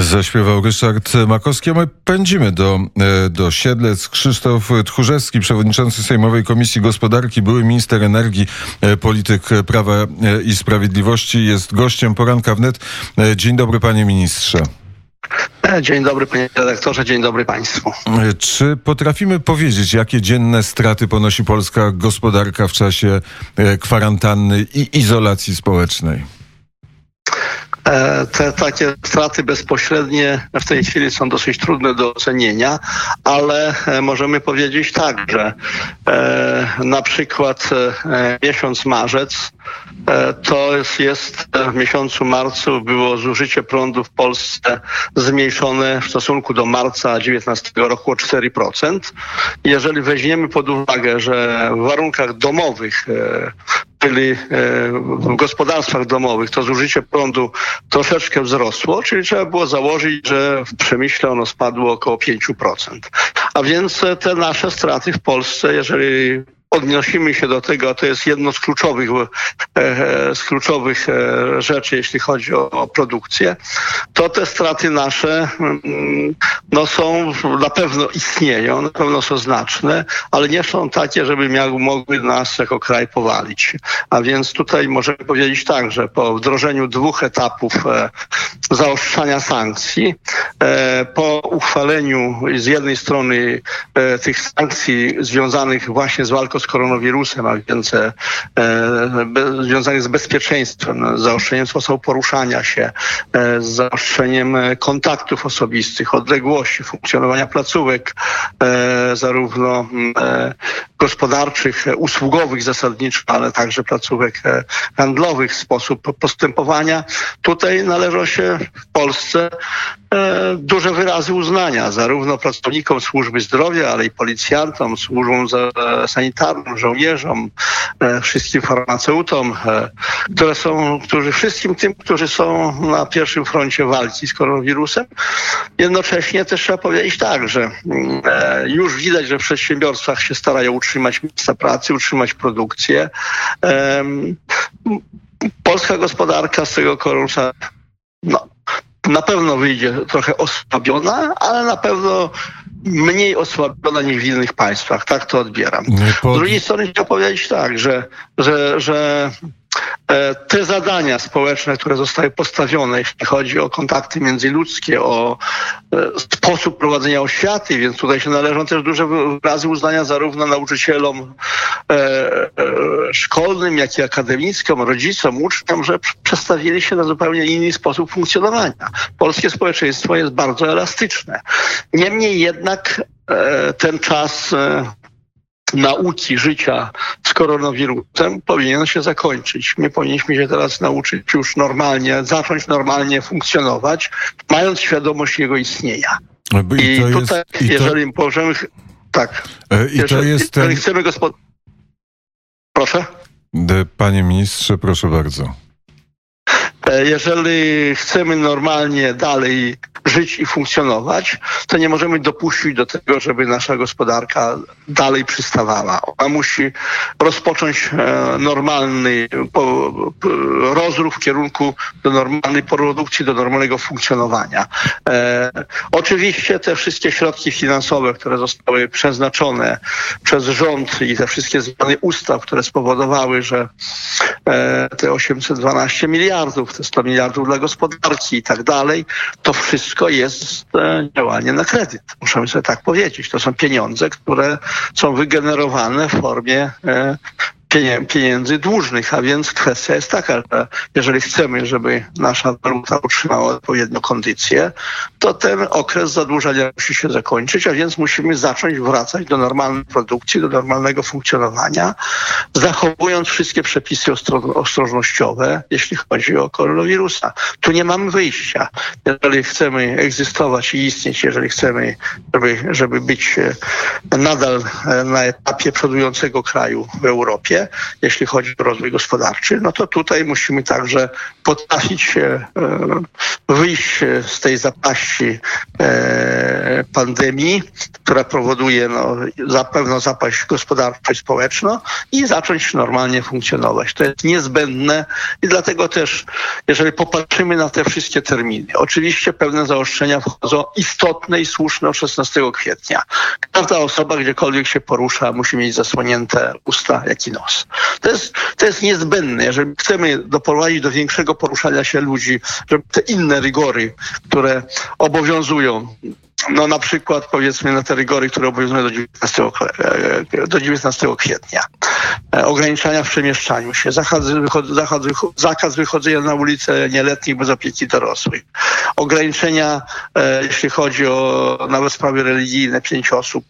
Zaśpiewał Ryszard Makowski, a my pędzimy do, e, do Siedlec. Krzysztof Tchórzewski, przewodniczący Sejmowej Komisji Gospodarki, były minister energii, e, polityk Prawa e, i Sprawiedliwości, jest gościem poranka wnet. Dzień dobry, panie ministrze. Dzień dobry panie redaktorze, dzień dobry państwu. Czy potrafimy powiedzieć, jakie dzienne straty ponosi polska gospodarka w czasie kwarantanny i izolacji społecznej? E, te takie straty bezpośrednie w tej chwili są dosyć trudne do ocenienia, ale e, możemy powiedzieć tak, że e, na przykład miesiąc marzec to jest, jest w miesiącu marcu było zużycie prądu w Polsce zmniejszone w stosunku do marca 2019 roku o 4%. Jeżeli weźmiemy pod uwagę, że w warunkach domowych czyli e, w gospodarstwach domowych to zużycie prądu troszeczkę wzrosło, czyli trzeba było założyć, że w przemyśle ono spadło około 5%. A więc te nasze straty w Polsce, jeżeli odnosimy się do tego, to jest jedno z kluczowych, e, z kluczowych e, rzeczy, jeśli chodzi o, o produkcję, to te straty nasze mm, no są, na pewno istnieją, na pewno są znaczne, ale nie są takie, żeby miały, mogły nas jako kraj powalić. A więc tutaj możemy powiedzieć tak, że po wdrożeniu dwóch etapów e, zaostrzania sankcji, po uchwaleniu z jednej strony tych sankcji związanych właśnie z walką z koronawirusem, a więc e, be, związanych z bezpieczeństwem, zaostrzeniem sposobu poruszania się, e, zaostrzeniem kontaktów osobistych, odległości, funkcjonowania placówek, e, zarówno e, gospodarczych, usługowych zasadniczo, ale także placówek e, handlowych, sposób postępowania. Tutaj należą się w Polsce e, duże wyrazy uznania, zarówno pracownikom służby zdrowia, ale i policjantom, służbom sanitarnym, żołnierzom, e, wszystkim farmaceutom, które są, którzy, wszystkim tym, którzy są na pierwszym froncie walki z koronawirusem. Jednocześnie też trzeba powiedzieć tak, że mm, już widać, że w przedsiębiorstwach się starają utrzymać miejsca pracy, utrzymać produkcję. Polska gospodarka z tego koronawirusa no, na pewno wyjdzie trochę osłabiona, ale na pewno mniej osłabiona niż w innych państwach. Tak to odbieram. Z drugiej strony chciałbym powiedzieć tak, że, że, że te zadania społeczne, które zostały postawione, jeśli chodzi o kontakty międzyludzkie, o e, sposób prowadzenia oświaty, więc tutaj się należą też duże wyrazy uznania zarówno nauczycielom e, szkolnym, jak i akademickim, rodzicom, uczniom, że przestawili się na zupełnie inny sposób funkcjonowania. Polskie społeczeństwo jest bardzo elastyczne. Niemniej jednak ten czas nauki życia z koronawirusem powinien się zakończyć. My powinniśmy się teraz nauczyć już normalnie, zacząć normalnie funkcjonować, mając świadomość jego istnienia. I, I tutaj, jest, i jeżeli to... możemy... Tak. E, I jeżeli, to jest jeżeli chcemy. Proszę? Panie ministrze, proszę bardzo. E, jeżeli chcemy normalnie dalej żyć i funkcjonować, to nie możemy dopuścić do tego, żeby nasza gospodarka dalej przystawała. Ona musi rozpocząć e, normalny rozruch w kierunku do normalnej produkcji, do normalnego funkcjonowania. E, oczywiście te wszystkie środki finansowe, które zostały przeznaczone przez rząd i te wszystkie zmiany ustaw, które spowodowały, że te 812 miliardów, te 100 miliardów dla gospodarki i tak dalej, to wszystko jest e, działanie na kredyt. Musimy sobie tak powiedzieć. To są pieniądze, które są wygenerowane w formie e, pieniędzy dłużnych, a więc kwestia jest taka, że jeżeli chcemy, żeby nasza waluta utrzymała odpowiednią kondycję, to ten okres zadłużania musi się zakończyć, a więc musimy zacząć wracać do normalnej produkcji, do normalnego funkcjonowania, zachowując wszystkie przepisy ostrożnościowe, jeśli chodzi o koronawirusa. Tu nie mamy wyjścia. Jeżeli chcemy egzystować i istnieć, jeżeli chcemy, żeby, żeby być e, nadal e, na etapie przodującego kraju w Europie, Jeśli chodzi o rozwój gospodarczy, no to tutaj musimy także potrafić się wyjść z tej zapaści pandemii, która powoduje no, zapewne zapaść gospodarczą i społeczną i zacząć normalnie funkcjonować. To jest niezbędne i dlatego też, jeżeli popatrzymy na te wszystkie terminy, oczywiście pewne zaostrzenia wchodzą istotne i słuszne od 16 kwietnia. Każda osoba gdziekolwiek się porusza musi mieć zasłonięte usta, jak i nos. To jest, to jest niezbędne. Jeżeli chcemy doprowadzić do większego poruszania się ludzi, żeby te inne rygory, które obowiązują no na przykład powiedzmy na te rygory, które obowiązują do 19, e, do 19 kwietnia. E, ograniczania w przemieszczaniu się, zakaz, zakaz wychodzenia na ulicę nieletnich bez opieki dorosłych, ograniczenia, e, jeśli chodzi o nawet sprawy religijne, pięć osób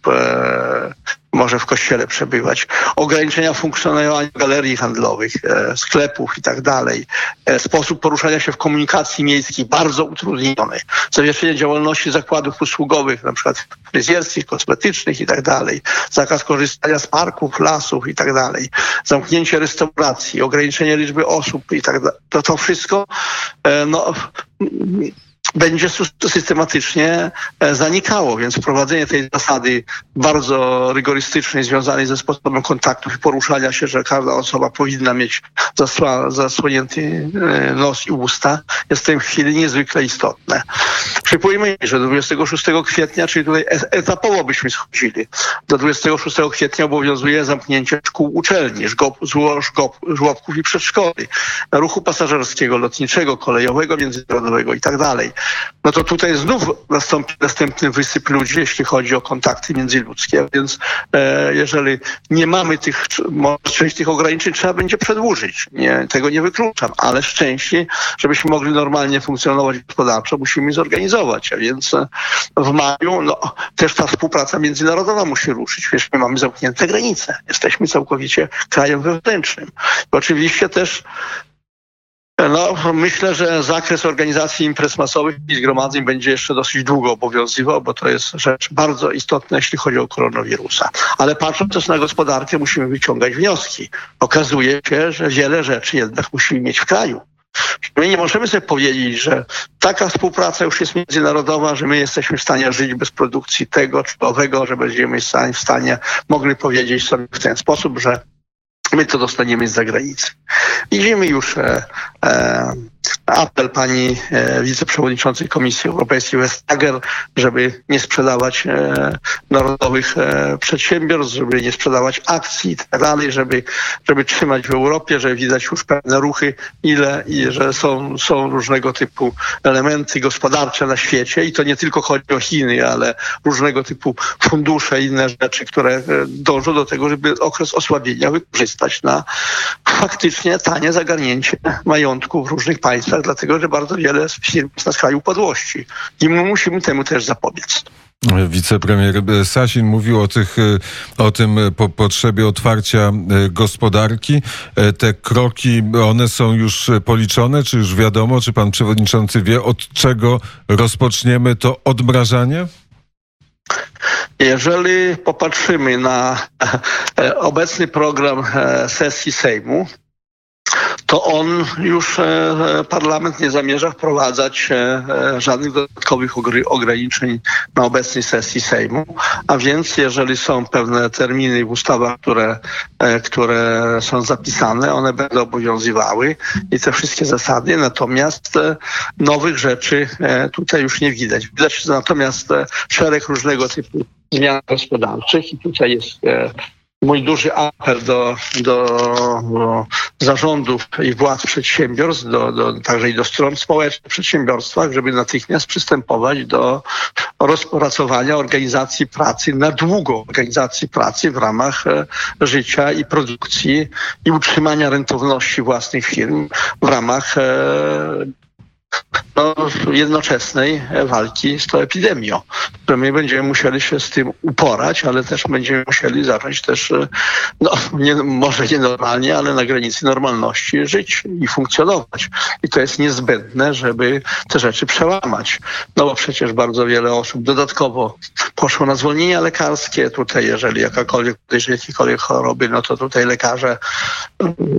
może w kościele przebywać, ograniczenia funkcjonowania galerii handlowych, e, sklepów i tak dalej, e, sposób poruszania się w komunikacji miejskiej bardzo utrudniony, zawieszenie działalności zakładów usługowych, na przykład fryzjerskich, kosmetycznych i tak dalej, zakaz korzystania z parków, lasów i tak dalej, zamknięcie restauracji, ograniczenie liczby osób i tak dalej. To, to wszystko e, no, będzie systematycznie e, zanikało, więc wprowadzenie tej zasady bardzo rygorystycznej związanej ze sposobem kontaktów i poruszania się, że każda osoba powinna mieć zasłonięty e, nos i usta, jest w tej chwili niezwykle istotne. Przypomnijmy, że do 26 kwietnia, czyli tutaj etapowo byśmy schodzili, do 26 kwietnia obowiązuje zamknięcie szkół uczelni, żłobków i przedszkoli, ruchu pasażerskiego, lotniczego, kolejowego, międzynarodowego i tak no to tutaj znów nastąpi następny wysyp ludzi, jeśli chodzi o kontakty międzyludzkie, więc e, jeżeli nie mamy tych, część tych ograniczeń trzeba będzie przedłużyć. Nie, tego nie wykluczam, ale szczęście, żebyśmy mogli normalnie funkcjonować gospodarczo, musimy zorganizować, a więc e, w maju no, też ta współpraca międzynarodowa musi ruszyć, wiesz, my mamy zamknięte granice, jesteśmy całkowicie krajem wewnętrznym. Oczywiście też no, myślę, że zakres organizacji imprez masowych i zgromadzeń będzie jeszcze dosyć długo obowiązywał, bo to jest rzecz bardzo istotna, jeśli chodzi o koronawirusa. Ale patrząc też na gospodarkę, musimy wyciągać wnioski. Okazuje się, że wiele rzeczy jednak musimy mieć w kraju. My nie możemy sobie powiedzieć, że taka współpraca już jest międzynarodowa, że my jesteśmy w stanie żyć bez produkcji tego czy owego, że będziemy w stanie mogli powiedzieć sobie w ten sposób, że my to dostaniemy z zagranicy. Widzimy już e, e, apel pani e, wiceprzewodniczącej Komisji Europejskiej Vestager, żeby nie sprzedawać e, narodowych e, przedsiębiorstw, żeby nie sprzedawać akcji i tak dalej, żeby, żeby trzymać w Europie, że widać już pewne ruchy, ile i że są, są różnego typu elementy gospodarcze na świecie. I to nie tylko chodzi o Chiny, ale różnego typu fundusze i inne rzeczy, które dążą do tego, żeby okres osłabienia wykorzystać na faktycznie tanie zagarnięcie majątku w różnych państwach, dlatego że bardzo wiele firm jest na skraju upadłości i my musimy temu też zapobiec. Wicepremier Sasin mówił o, tych, o tym po potrzebie otwarcia e, gospodarki. E, te kroki, one są już policzone, czy już wiadomo, czy pan przewodniczący wie, od czego rozpoczniemy to odmrażanie? Jeżeli popatrzymy na e, obecny program sesji Sejmu, to on już e, parlament nie zamierza wprowadzać e, e, żadnych dodatkowych ograniczeń na obecnej sesji Sejmu. A więc jeżeli są pewne terminy w ustawach, które, które są zapisane, one będą obowiązywały i te wszystkie zasady, natomiast nowych rzeczy tutaj już nie widać. Widać natomiast szereg różnego typu zmian gospodarczych i tutaj jest mój duży apel do, do, zarządów i władz przedsiębiorstw, do, do, także i do stron społecznych przedsiębiorstwach, żeby natychmiast przystępować do rozpracowania organizacji pracy na długo, organizacji pracy w ramach e, życia i produkcji i utrzymania rentowności własnych firm w ramach e, no, jednoczesnej walki z tą epidemią, my będziemy musieli się z tym uporać, ale też będziemy musieli zacząć też, e, no, nie, może nienormalnie, ale na granicy normalności żyć i funkcjonować. I to jest niezbędne, żeby te rzeczy przełamać. No bo przecież bardzo wiele osób dodatkowo poszło na zwolnienia lekarskie. Tutaj, jeżeli jakakolwiek, jeżeli jakiekolwiek choroby, no to tutaj lekarze,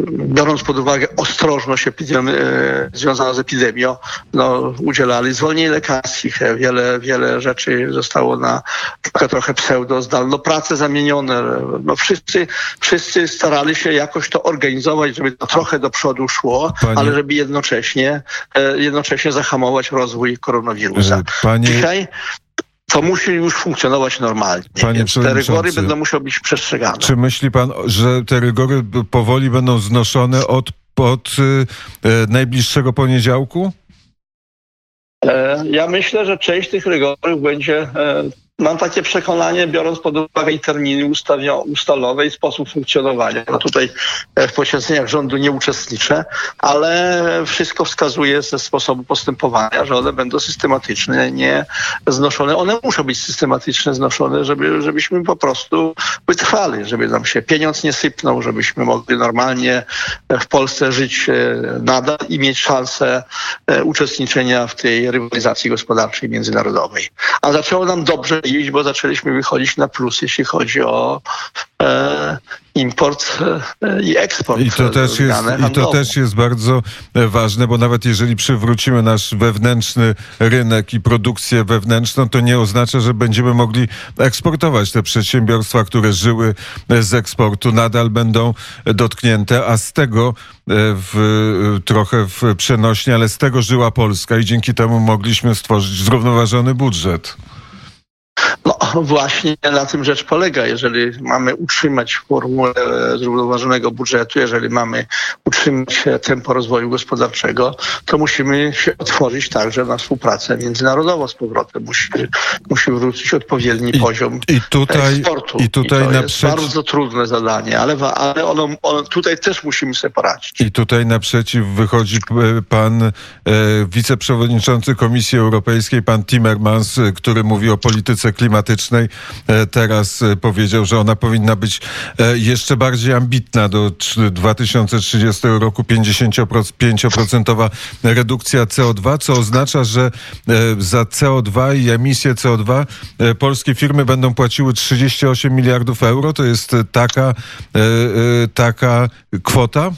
biorąc pod uwagę ostrożność epidemi- e, związaną z epidemią, no, udzielali zwolnień lekarskich. Wiele, wiele rzeczy zostało na trochę, trochę pseudo zdalną pracę zamienione. No, wszyscy, wszyscy starali się jakoś to organizować, żeby to trochę do przodu szło, Panie- ale żeby jednocześnie, e, jednocześnie zahamować rozwój koronawirusa. E, panie- Dzisiaj to musi już funkcjonować normalnie. Panie więc te rygory będą musiały być przestrzegane. Czy myśli pan, że te rygory powoli będą znoszone od, od e, najbliższego poniedziałku? Ja myślę, że część tych rygorów będzie, e, mam takie przekonanie, biorąc pod uwagę terminy ustalone i sposób funkcjonowania. No tutaj e, w posiedzeniach rządu nie uczestniczę, ale wszystko wskazuje ze sposobu postępowania, że one będą systematyczne, nie znoszone. One muszą być systematycznie znoszone, żeby, żebyśmy po prostu wytrwali, żeby nam się pieniądz nie sypnął, żebyśmy mogli normalnie w Polsce żyć e, nadal i mieć szansę e, uczestniczenia w tej rywalizacji gospodarczej międzynarodowej. A zaczęło nam dobrze iść, bo zaczęliśmy wychodzić na plus, jeśli chodzi o e, import e, i eksport. I to, e, też jest, I to też jest bardzo e, ważne, bo nawet jeżeli przywrócimy nasz wewnętrzny rynek i produkcję wewnętrzną, to nie oznacza, że będziemy mogli eksportować. Te przedsiębiorstwa, które żyły z eksportu, nadal będą dotknięte, a z tego w, trochę w przenośnie, ale z tego żyła Polska i dzięki temu mogliśmy stworzyć zrównoważony budżet. Właśnie na tym rzecz polega. Jeżeli mamy utrzymać formułę zrównoważonego budżetu, jeżeli mamy utrzymać tempo rozwoju gospodarczego, to musimy się otworzyć także na współpracę międzynarodową z powrotem. Musi, musi wrócić odpowiedni I- poziom I tutaj, eksportu. i tutaj to na jest bardzo trudne zadanie, ale, ale ono, ono, tutaj też musimy sobie poradzić. I tutaj naprzeciw wychodzi pan e, wiceprzewodniczący Komisji Europejskiej, pan Timmermans, który mówi o polityce klimatycznej. E, teraz e, powiedział, że ona powinna być e, jeszcze bardziej ambitna do trz- 2030 roku 55% redukcja CO2, co oznacza, że za CO2 i emisję CO2 e, polskie firmy będą płaciły 38 miliardów euro. To jest taka, taka kwota?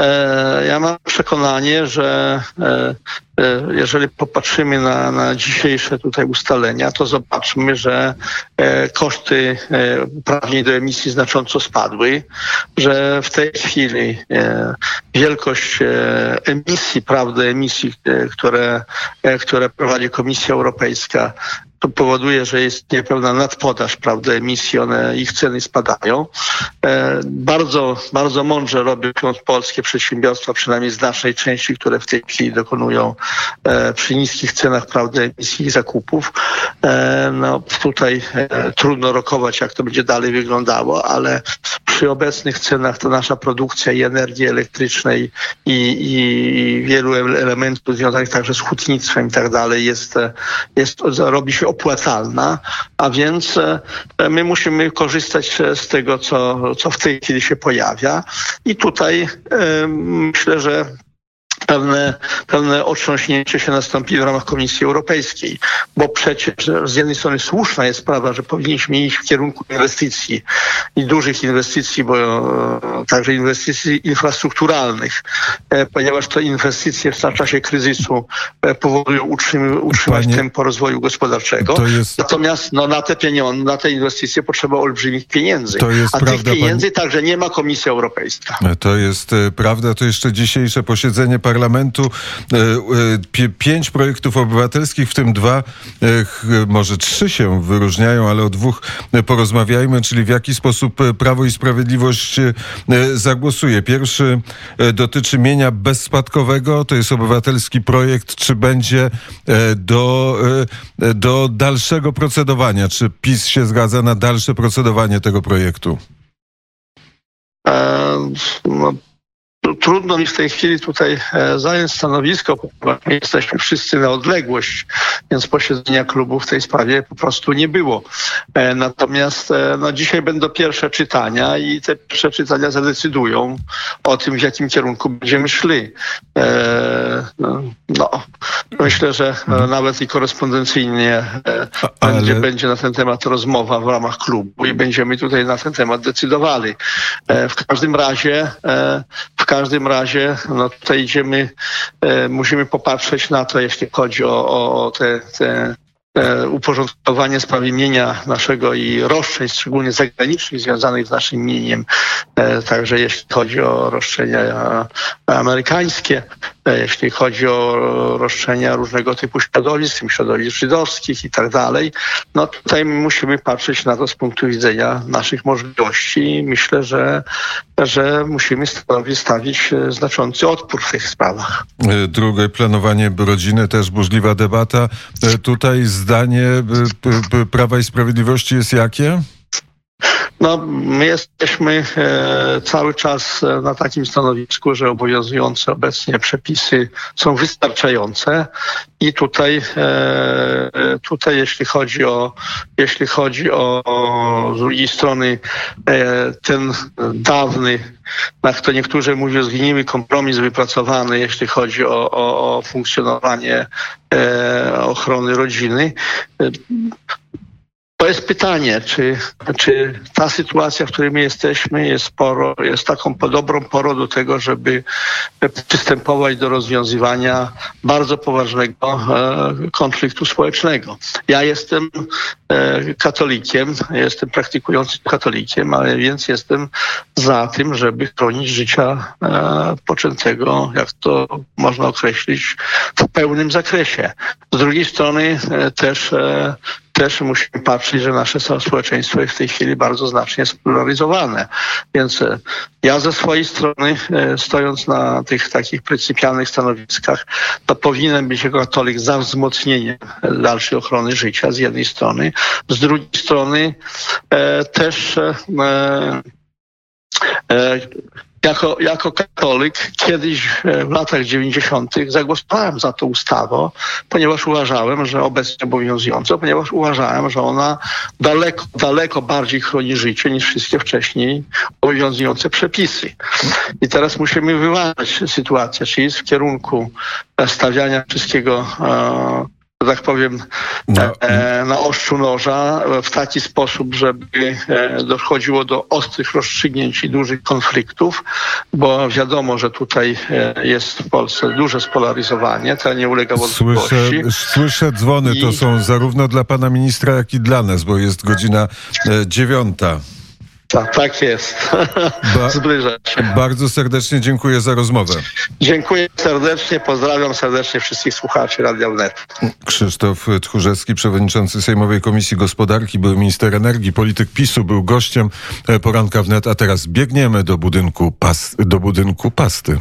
E, Ja mam przekonanie, że e, e, jeżeli popatrzymy na, na dzisiejsze tutaj ustalenia, to zobaczmy, że koszty uprawnień do emisji znacząco spadły, że w tej chwili wielkość emisji, prawda, emisji, które, które prowadzi Komisja Europejska, to powoduje, że jest niepełna nadpodaż prawda, emisji, one, ich ceny spadają. E, bardzo, bardzo mądrze robią polskie przedsiębiorstwa, przynajmniej znacznej części, które w tej chwili dokonują e, przy niskich cenach prawda, emisji i zakupów. E, no, tutaj e, trudno rokować, jak to będzie dalej wyglądało, ale przy obecnych cenach to nasza produkcja i energii elektrycznej i, i wielu ele- elementów związanych także z hutnictwem i tak dalej jest, e, jest, robi się opłacalna, a więc e, my musimy korzystać e, z tego, co, co w tej chwili się pojawia. I tutaj e, myślę, że pewne, pewne otrząśnięcie się nastąpi w ramach Komisji Europejskiej, bo przecież z jednej strony słuszna jest sprawa, że powinniśmy iść w kierunku inwestycji i dużych inwestycji, bo e, także inwestycji infrastrukturalnych, e, ponieważ to inwestycje w czasie kryzysu e, powodują utrzym, utrzymać Panie- tempo rozwoju gospodarczego. Jest- Natomiast no, na te pieniądze, na te inwestycje potrzeba olbrzymich pieniędzy. A prawda, tych pieniędzy także nie ma Komisja Europejska. To jest prawda. To jeszcze dzisiejsze posiedzenie parlamentu. E, e, pi- Pięć projektów obywatelskich, w tym dwa, e, może trzy się wyróżniają, ale o dwóch e, porozmawiajmy, czyli w jaki sposób e, Prawo i Sprawiedliwość e, zagłosuje. Pierwszy e, dotyczy mienia bezspadkowego. To jest obywatelski projekt. Czy będzie e, do, e, do dalszego procedowania? Czy PiS się zgadza na dalsze procedowanie tego projektu? E, no, trudno mi w tej chwili tutaj e, zająć stanowisko, ponieważ jesteśmy wszyscy na odległość, więc posiedzenia klubu w tej sprawie po prostu nie było. E, natomiast e, no, dzisiaj będą pierwsze czytania i te pierwsze czytania zadecydują o tym, w jakim kierunku będziemy szli. No, no myślę, że nawet i korespondencyjnie Ale... będzie, będzie na ten temat rozmowa w ramach klubu i będziemy tutaj na ten temat decydowali. W każdym razie w każdym razie no tutaj idziemy, e, musimy popatrzeć na to, jeśli chodzi o, o te, te uporządkowanie sprawy mienia naszego i roszczeń, szczególnie zagranicznych, związanych z naszym mieniem, e, także jeśli chodzi o roszczenia amerykańskie, e, jeśli chodzi o roszczenia różnego typu środowisk, środowisk żydowskich i tak dalej, no tutaj musimy patrzeć na to z punktu widzenia naszych możliwości. Myślę, że, że musimy stawić znaczący odpór w tych sprawach. Drugie planowanie rodziny, też burzliwa debata. Tutaj z zdanie Prawa i Sprawiedliwości jest jakie? No, my jesteśmy e, cały czas e, na takim stanowisku, że obowiązujące obecnie przepisy są wystarczające. I tutaj, e, tutaj jeśli chodzi o, jeśli chodzi o, z drugiej strony ten dawny, jak to niektórzy mówią, zgniły kompromis wypracowany, jeśli chodzi o, o, o funkcjonowanie ochrony rodziny, to jest pytanie, czy, czy ta sytuacja, w której my jesteśmy, jest, poro, jest taką dobrą porą do tego, żeby przystępować do rozwiązywania bardzo poważnego e, konfliktu społecznego. Ja jestem e, katolikiem, jestem praktykującym katolikiem, ale więc jestem za tym, żeby chronić życia e, poczętego, jak to można określić, w pełnym zakresie. Z drugiej strony też też musimy patrzeć, że nasze społeczeństwo jest w tej chwili bardzo znacznie spolaryzowane. Więc e, ja ze swojej strony, e, stojąc na tych takich pryncypialnych stanowiskach, to powinien być jako katolik za wzmocnieniem dalszej ochrony życia z jednej strony. Z drugiej strony e, też e, e, jako, jako katolik kiedyś e, w latach 90. zagłosowałem za tą ustawą, ponieważ uważałem, że obecnie obowiązującą, ponieważ uważałem, że ona daleko, daleko bardziej chroni życie niż wszystkie wcześniej obowiązujące przepisy. I teraz musimy wyważyć sytuację, czy jest w kierunku stawiania wszystkiego e, że tak powiem, no. e, na ostrzu noża w taki sposób, żeby e, dochodziło do ostrych rozstrzygnięć i dużych konfliktów, bo wiadomo, że tutaj e, jest w Polsce duże spolaryzowanie, to nie ulega wątpliwości. Słyszę, słyszę dzwony, I... to są zarówno dla pana ministra, jak i dla nas, bo jest godzina e, dziewiąta. Tak, tak jest. Ba Zbliża się. Bardzo serdecznie dziękuję za rozmowę. Dziękuję serdecznie, pozdrawiam serdecznie wszystkich słuchaczy Radia Wnet. Krzysztof Tchórzewski, przewodniczący Sejmowej Komisji Gospodarki, był minister energii, polityk PiSu, był gościem poranka wnet, a teraz biegniemy do budynku, pas do budynku pasty.